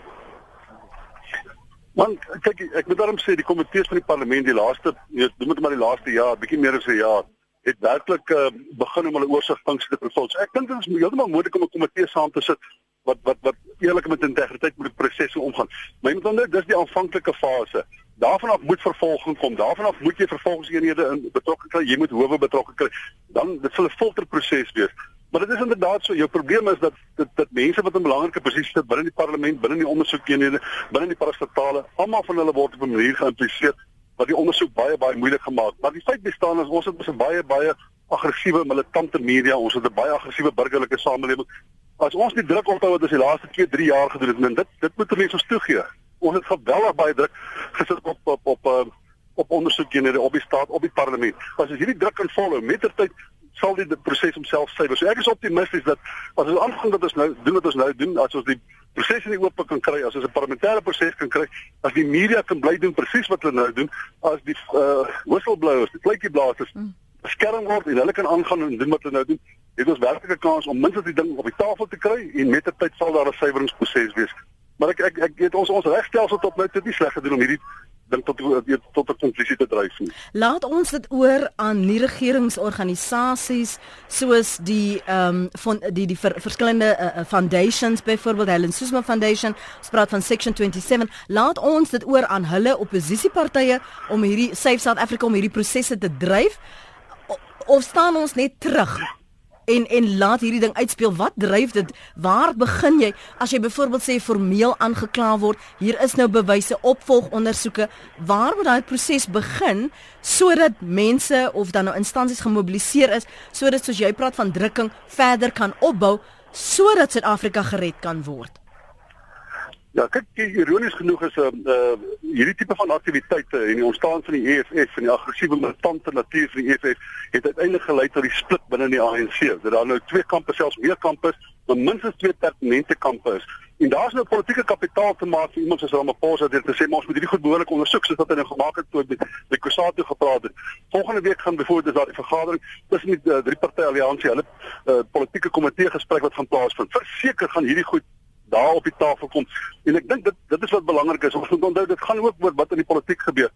[SPEAKER 8] Want kyk ek moet daarom sê die komitees van die parlement die laaste noem dit maar die laaste jaar, bietjie meer as 'n jaar, het werklik uh, begin om hulle oorsigfunksie te vervul. So ek dink dit is heeltemal moontlik om 'n komitee saam te sit wat wat wat eerlik met integriteit met die prosesse omgaan. Maar jy moet onthou dis die aanvanklike fase. Daarvan af moet vervolging kom. Daarvan af moet jy vervolgingseenhede in betrokke kry. Jy moet howe betrokke kry. Dan dit sal 'n filterproses wees. Maar dit is inderdaad so. Jou probleem is dat dat dat mense wat in belangrike posisies sit binne die parlement, binne die ondersoekeenhede, binne die parastatale, almal van hulle word op 'n manier geïmpliseer wat die ondersoek baie baie moeilik gemaak. Maar die feit bestaan is ons het 'n baie baie aggressiewe militante media, ons het 'n baie aggressiewe burgerlike samelewing. As ons die druk onthou wat ons die laaste 2, 3 jaar gedoen het, en dit dit moet mense ons toegee. Ons het geweldig baie druk gesit op op op op, op ondersoekeenhede op die staat, op die parlement. As ons hierdie druk kan volhou met tertyd sal die proses homself suiwer. So ek is optimisties dat as ons aangaan dat ons nou doen wat ons nou doen, as ons die proses in die oop kan kry, as ons 'n parlementêre proses kan kry, as die media kan bly doen presies wat hulle nou doen, as die uh whistleblowers, die pleitjieblassers hmm. beskerm word en hulle kan aangaan en doen wat hulle nou doen, het ons werklik 'n kans om minstens die ding op die tafel te kry en met tyd sal daar 'n suiweringsproses wees. Maar ek ek ek weet ons ons regstelsel tot nou toe nie sleg gedoen om hierdie dink tot weet tot 'n konklusie te dryf nie.
[SPEAKER 1] Laat ons dit oor aan nie regeringsorganisasies soos die ehm um, van die die ver, verskillende uh, foundations byvoorbeeld Helen Suzma Foundation, ons praat van Section 27. Laat ons dit oor aan hulle oppositiepartye om hierdie Safe South Africa om hierdie prosesse te dryf of staan ons net terug en en laat hierdie ding uitspeel. Wat dryf dit? Waar begin jy as jy byvoorbeeld sê formeel aangekla word? Hier is nou bewyse, opvolgondersoeke. Waar moet daai proses begin sodat mense of dan nou instansies gemobiliseer is sodat soos jy praat van drukking verder kan opbou sodat Suid-Afrika gered kan word?
[SPEAKER 8] Ja, kyk, ironies genoeg is 'n uh, uh, hierdie tipe van aktiwiteite en die ontstaan van die EFF en die aggressiewe militante natuur van die EFF het uiteindelik gelei tot die split binne die ANC. Dat daar nou twee kampe selfs meer kampe is, maar minstens twee pertinente kampe is. En daar's nou politieke kapitaal te maak vir iemand soos Ramaphosa dit te sê maar ons moet hierdie goed behoorlik ondersoek soos wat hy nou gemaak het toe met die Kusatu gepraat het. Volgende week gaan byvoorbeeld daar 'n vergadering tussen die uh, drie party alliansie, hulle uh, politieke komitee gesprek wat gaan plaasvind. Verseker gaan hierdie goed daar op die tafel kom. En ek dink dit dit is wat belangrik is. Ons moet onthou dit gaan ook oor wat in die politiek gebeur.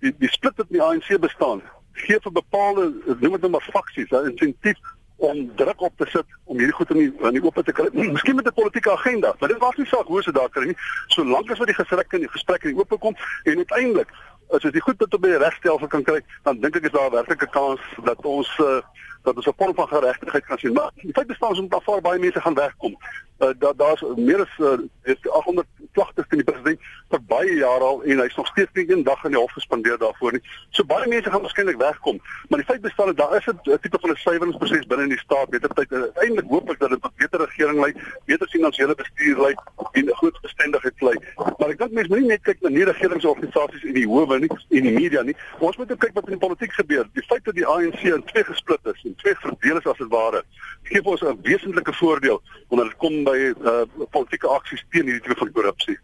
[SPEAKER 8] Die die split wat in die ANC bestaan, gee vir bepaalde noem dit nou maar faksies, 'n insentief om druk op te sit om hierdie goed in die in die oop te kry. Miskien met 'n politieke agenda, maar dit was nie saak hoe se daar kry nie. Solank as wat die gesprekke in die gesprekke in die oop kom en uiteindelik as ons die goed tot op die regstelsel kan kry, dan dink ek is daar 'n werklike kans dat ons uh, dat ons 'n vorm van geregtigheid kan sien. Maar die feit bestaan is om daar vaar baie mense gaan wegkom. Uh, dat daar's meer as uh, 800 klagtes teen die president vir baie jare al en hy's nog steeds nie een dag in die hof gespandeer daarvoor nie. So baie mense gaan waarskynlik wegkom, maar die feit bestaan dat daar is 'n tipe van 'n suiweringsproses binne in die staat. Beter tyd uiteindelik hoop ek dat dit 'n beter regering lei, beter finansiële bestuur lei en 'n groot bestendigheid lei. Maar ek dink mense moet nie net kyk na nie regeringsorganisasies en die howe nie en die media nie. Ons moet ook kyk wat in die politiek gebeur. Die feit dat die ANC in twee gesplit is en twee verdeel is as dit ware, gee ons 'n wesentlike voordeel wanneer dit kom by uh, politieke aksies teen hierdie tipe van korrupsie.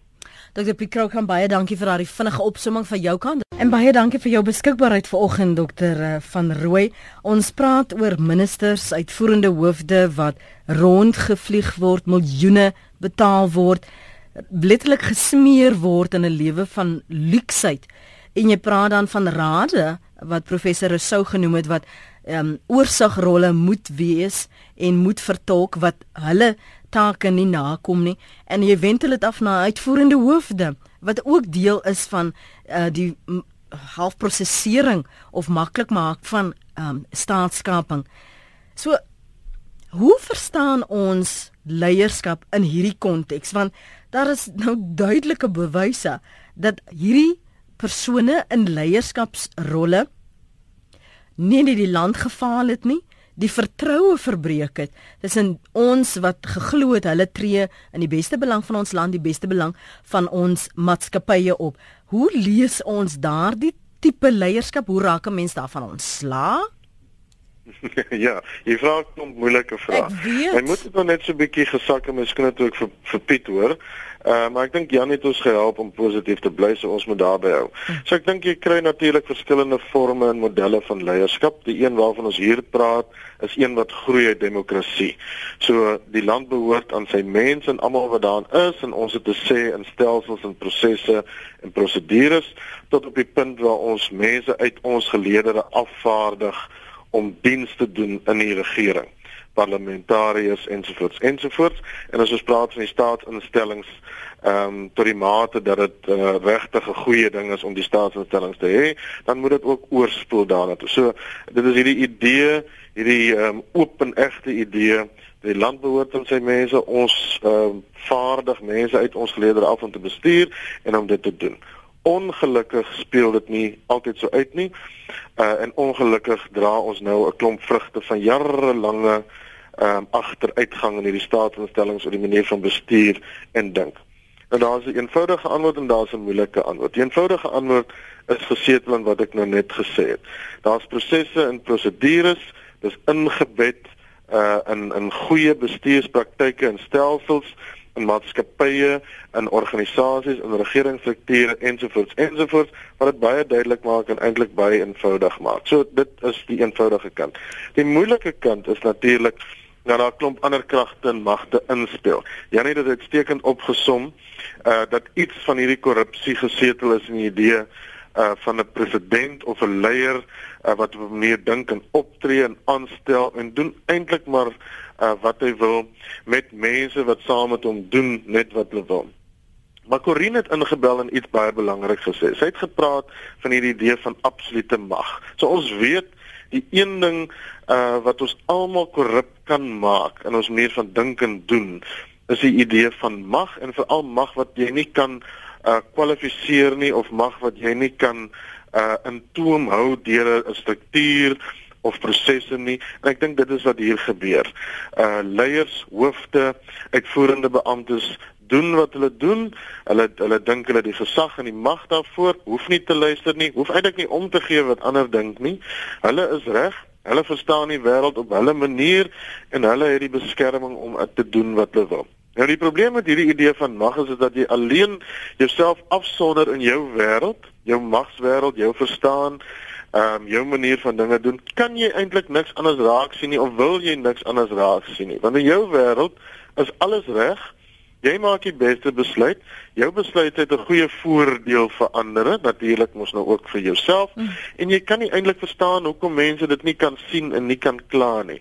[SPEAKER 1] Dr. Pikro kan baie dankie vir daardie vinnige opsomming van jou kant en baie dankie vir jou beskikbaarheid vanoggend Dr. Eh, van Rooi. Ons praat oor ministers, uitvoerende hoofde wat rondgevlieg word, miljoene betaal word, letterlik gesmeer word in 'n lewe van luksheid. En jy praat dan van rade wat professor Rousseau genoem het wat ehm um, oorsigrolle moet wees en moet vertolk wat hulle take nie nakom nie en jy wentel dit af na uitvoerende hoofde wat ook deel is van uh, die halfprosesering of maklik maak van um, staatskaping. So hoe verstaan ons leierskap in hierdie konteks want daar is nou duidelike bewyse dat hierdie persone in leierskapsrolle nie net die land gefaal het nie, die vertroue verbreek het tussen ons wat geglo het hulle tree in die beste belang van ons land, die beste belang van ons maatskappye op. Hoe lees ons daardie tipe leierskap? Hoe raak 'n mens daarvan ontslaa?
[SPEAKER 9] ja, jy vra 'n moeilike vraag. Jy moet dit nou net so 'n bietjie gesak en miskien net ook vir vir Piet hoor. Uh, maar ek dink Jan het ons gehelp om positief te bly, so ons moet daarby hou. So ek dink jy kry natuurlik verskillende forme en modelle van leierskap. Die een waarvan ons hier praat, is een wat groei uit demokrasie. So die land behoort aan sy mense en almal wat daarin is en ons het te sê in stelsels en prosesse en prosedures tot op die punt waar ons mense uit ons geleedere afvaardig om diens te doen in die regering parlementariërs ensovoorts ensovoorts en as ons praat van die staatsinstellings ehm um, tot die mate dat dit uh, regtig 'n goeie ding is om die staatsinstellings te hê dan moet dit ook oorspoel daarna toe. So dit is hierdie idee, hierdie ehm um, oop en egte idee die land behoort aan sy mense ons ehm um, vaardig mense uit ons geleedere af om te bestuur en om dit te doen. Ongelukkig speel dit nie altyd so uit nie. Uh en ongelukkig dra ons nou 'n klomp vrugte van jarelange ehm um, agteruitgang in hierdie staatsinstellings oor die manier van bestuur en dink. Nou daar's 'n eenvoudige antwoord en daar's 'n moeilike antwoord. Die eenvoudige antwoord is gesetel in wat ek nou net gesê het. Daar's prosesse en prosedures, dis ingebed uh in in goeie bestuurspraktyke en stelsels in maatskappye, in organisasies, in regeringsstrukture ensovoorts ensovoorts wat dit baie duidelik maak en eintlik baie eenvoudig maak. So dit is die eenvoudige kant. Die moeilike kant is natuurlik dat daar 'n klomp ander kragte en magte inspel. Janie het dit uitstekend opgesom uh dat iets van hierdie korrupsie gesetel is in die idee uh van 'n president of 'n leier uh, wat op 'n manier dink en optree en aanstel en doen eintlik maar uh wat hy wil met mense wat saam met hom doen net wat hulle wil. Maar Corinne het ingebel en iets baie belangrik gesê. Sy het gepraat van hierdie idee van absolute mag. So ons weet die een ding uh wat ons almal korrup kan maak in ons manier van dink en doen is die idee van mag en veral mag wat jy nie kan uh kwalifiseer nie of mag wat jy nie kan uh in toom hou deur 'n struktuur of prosesse nie. En ek dink dit is wat hier gebeur. Uh leiers, hoofde, uitvoerende beamptes doen wat hulle doen. Hulle hulle dink hulle die gesag en die mag daarvoor, hoef nie te luister nie, hoef eintlik nie om te gee wat ander dink nie. Hulle is reg. Hulle verstaan die wêreld op hulle manier en hulle het die beskerming om te doen wat hulle wil. Nou die probleem met hierdie idee van mag is, is dat jy alleen jouself afsonder in jou wêreld, jou magswêreld, jou verstaan, ehm um, jou manier van dinge doen, kan jy eintlik niks anders raak sien nie of wil jy niks anders raak sien nie. Want in jou wêreld is alles reg Jy maak die beste besluit. Jou besluit het 'n goeie voordeel vir ander, natuurlik mos nou ook vir jouself. Mm. En jy kan nie eintlik verstaan hoekom mense dit nie kan sien en nie kan kla nie.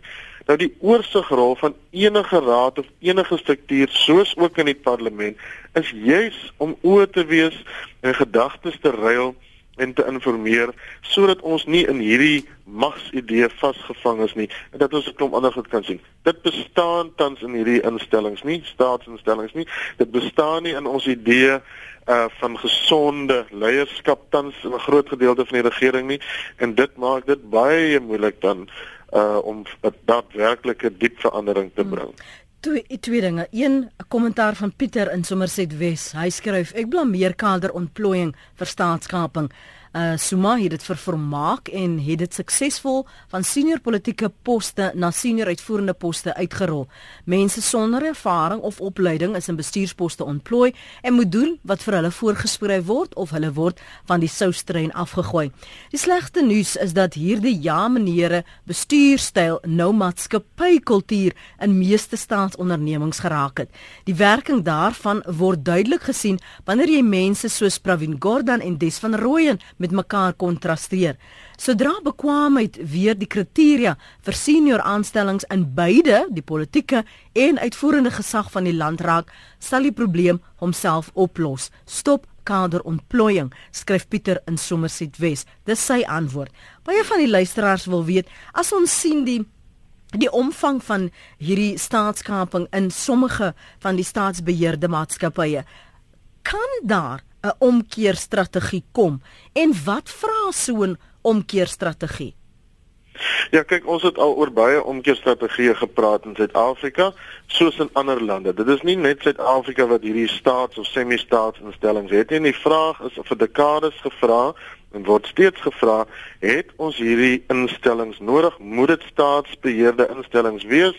[SPEAKER 9] Nou die oorsigrol van enige raad of enige struktuur soos ook in die parlement is juis om oë te wees en gedagtes te ruil en te informeer sodat ons nie in hierdie magsidee vasgevang is nie en dat ons 'n klomp ander goed kan sien. Dit bestaan tans in hierdie instellings nie, staatsinstellings nie. Dit bestaan nie in ons idee uh van gesonde leierskap tans in 'n groot gedeelte van die regering nie en dit maak dit baie moeilik dan uh om daadwerklike diep verandering te hmm. bring. Hmm.
[SPEAKER 1] Twee twee dinge. Een, 'n kommentaar van Pieter in Somerset Wes. Hy skryf: "Ek blameer kader ontplooiing vir staatskaping uh Suma het dit ververmaak en het dit suksesvol van senior politieke poste na senior uitvoerende poste uitgerol. Mense sonder ervaring of opleiding is in bestuursposte ontplooi en moet doen wat vir hulle voorgeskryf word of hulle word van die soustrein afgegooi. Die slegste nuus is dat hierdie ja menere bestuurstyl nou maatskappykultuur in meeste staatsondernemings geraak het. Die werking daarvan word duidelik gesien wanneer jy mense soos Pravin Gordhan en Des van Rooyen met mekaar kontrasteer. Sodra bekwaamheid weer die kriteria vir senior aanstellings in beide die politieke en uitvoerende gesag van die land raak, sal die probleem homself oplos. Stop kaderontplooiing, skryf Pieter in Somerset Wes. Dis sy antwoord. Baie van die luisteraars wil weet, as ons sien die die omvang van hierdie staatskaping in sommige van die staatsbeheerde maatskappye, kan daar 'n omkeerstrategie kom en wat vra so 'n omkeerstrategie?
[SPEAKER 9] Ja, kyk, ons het al oor baie omkeerstrategieë gepraat in Suid-Afrika, soos in ander lande. Dit is nie net Suid-Afrika wat hierdie staats- of semi-staatsinstellings het nie. Die vraag is of vir dekades gevra en word steeds gevra, het ons hierdie instellings nodig? Moet dit staatsbeheerde instellings wees?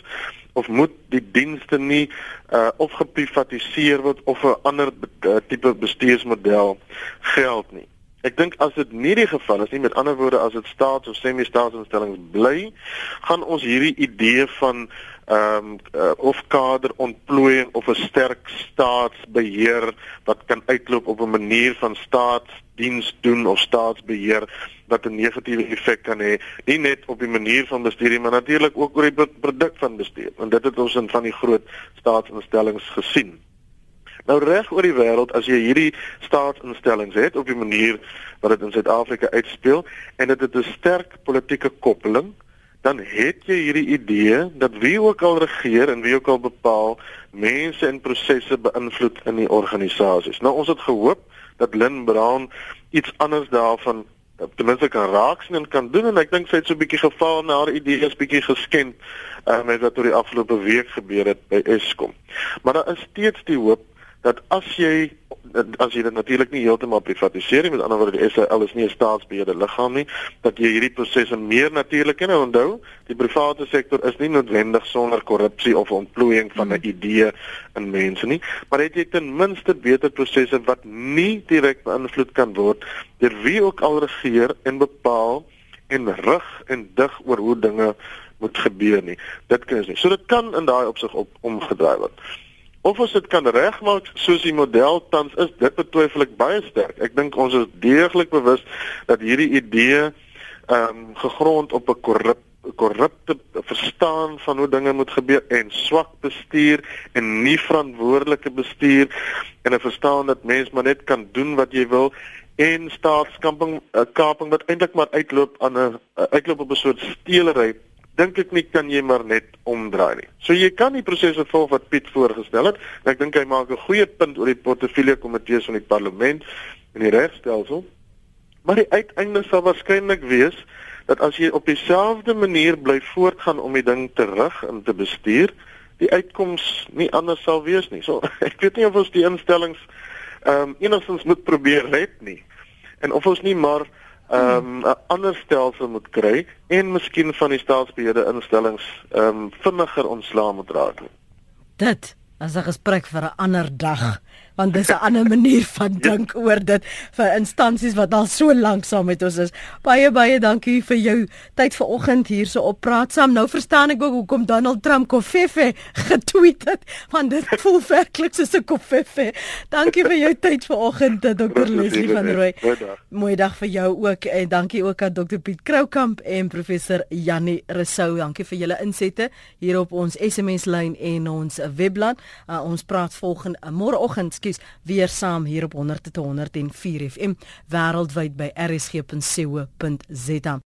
[SPEAKER 9] Of moet die dienste nie uh of geprivatiseer word of 'n ander uh, tipe bestuursmodel geld nie. Ek dink as dit nie die geval is nie, met ander woorde as dit staats- of semi-staatsinstellings bly, gaan ons hierdie idee van ehm um, uh, of kader ontplooiing of 'n sterk staatsbeheer wat kan uitloop op 'n manier van staatsdiens doen of staatsbeheer wat 'n negatiewe effek kan hê nie net op die manier van bestuur maar natuurlik ook oor die produk van bestuur en dit het ons in van die groot staatsinstellings gesien. Nou reg oor die wêreld as jy hierdie staatsinstellings het op die manier wat dit in Suid-Afrika uitspeel en dit het 'n sterk politieke koppeling dan het jy hierdie idee dat wie ook al regeer en wie ook al bepaal mense en prosesse beïnvloed in die organisasies. Nou ons het gehoop dat Lynn Brown iets anders daarvan ten minste kan raak sien en kan doen en ek dink sy het so 'n bietjie geval na haar idee is bietjie geskend uh, met wat oor die afgelope week gebeur het by Eskom. Maar daar is steeds die hoop dat as jy as jy dit natuurlik nie heeltemal privatiseer nie met ander woorde die SAL is nie 'n staatsbeheerde liggaam nie dat jy hierdie prosesse meer natuurlik kan onthou. Die private sektor is nie noodwendig sonder korrupsie of ontplooiing van 'n hmm. idee in mense nie maar het jy ten minste beter prosesse wat nie direk beïnvloed kan word deur wie ook al regeer en bepaal en rig en dig oor hoe dinge moet gebeur nie. Dit kan is nie so dit kan in daai opsig op omgedraai word Of ons dit kan regmaak soos die model tans is, dit betwyfel ek baie sterk. Ek dink ons is deeglik bewus dat hierdie idee ehm um, gegrond op 'n korrup korrupte verstaan van hoe dinge moet gebeur en swak bestuur en nie verantwoordelike bestuur en 'n verstaan dat mens maar net kan doen wat jy wil en staatskamping 'n uh, kaping wat eintlik maar uitloop aan 'n uh, uitloop op 'n soort steelery dink ek nie kan jy maar net omdraai nie. So jy kan die prosesse volg wat Piet voorgestel het. Ek dink hy maak 'n goeie punt oor die portefeulje komitees van die parlement en die regstelsel. Maar die uiteinde sal waarskynlik wees dat as jy op dieselfde manier bly voortgaan om die ding te rig en te bestuur, die uitkoms nie anders sal wees nie. So ek weet nie of ons die instellings ehm um, enigstens moet probeer red nie. En of ons nie maar ehm um, 'n ander stelsel moet kry en miskien van die staatsbeheerde instellings ehm um, vinniger ontslaa moet raak.
[SPEAKER 1] Dit as 'n gesprek vir 'n ander dag want dis 'n ander manier van ja. dink ja. oor dit vir instansies wat al so lank saam met ons is. Baie baie dankie vir jou tyd vanoggend hierso op praat saam. Nou verstaan ek ook hoekom Donald Trump Kofefe getweet het want dit voel werklik soos 'n Kofefe. Dankie vir jou tyd vanoggend Dr. Leslie van Rooi. Mooi dag vir jou ook en dankie ook aan Dr. Piet Kroukamp en professor Jannie Resou. Dankie vir julle insette hier op ons SMS lyn en ons webblad. Uh, ons praat volgende uh, môreoggend ekskuus, weer saam hier op 100 tot 104 FM wêreldwyd by rsg.co.za.